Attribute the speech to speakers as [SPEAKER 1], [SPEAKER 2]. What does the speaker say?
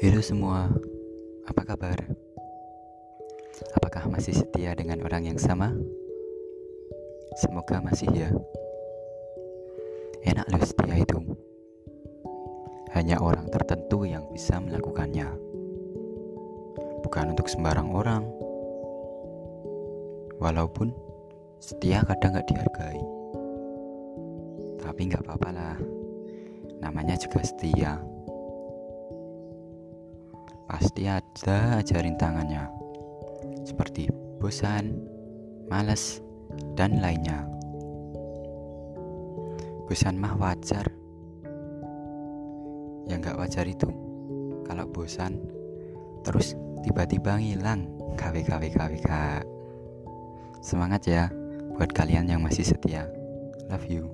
[SPEAKER 1] Halo semua, apa kabar? Apakah masih setia dengan orang yang sama? Semoga masih ya. Enak loh setia itu. Hanya orang tertentu yang bisa melakukannya. Bukan untuk sembarang orang. Walaupun setia kadang gak dihargai. Tapi gak apa-apa lah. Namanya juga setia pasti ada aja rintangannya seperti bosan, males, dan lainnya. Bosan mah wajar. Yang gak wajar itu kalau bosan terus tiba-tiba ngilang KW KW Semangat ya buat kalian yang masih setia. Love you.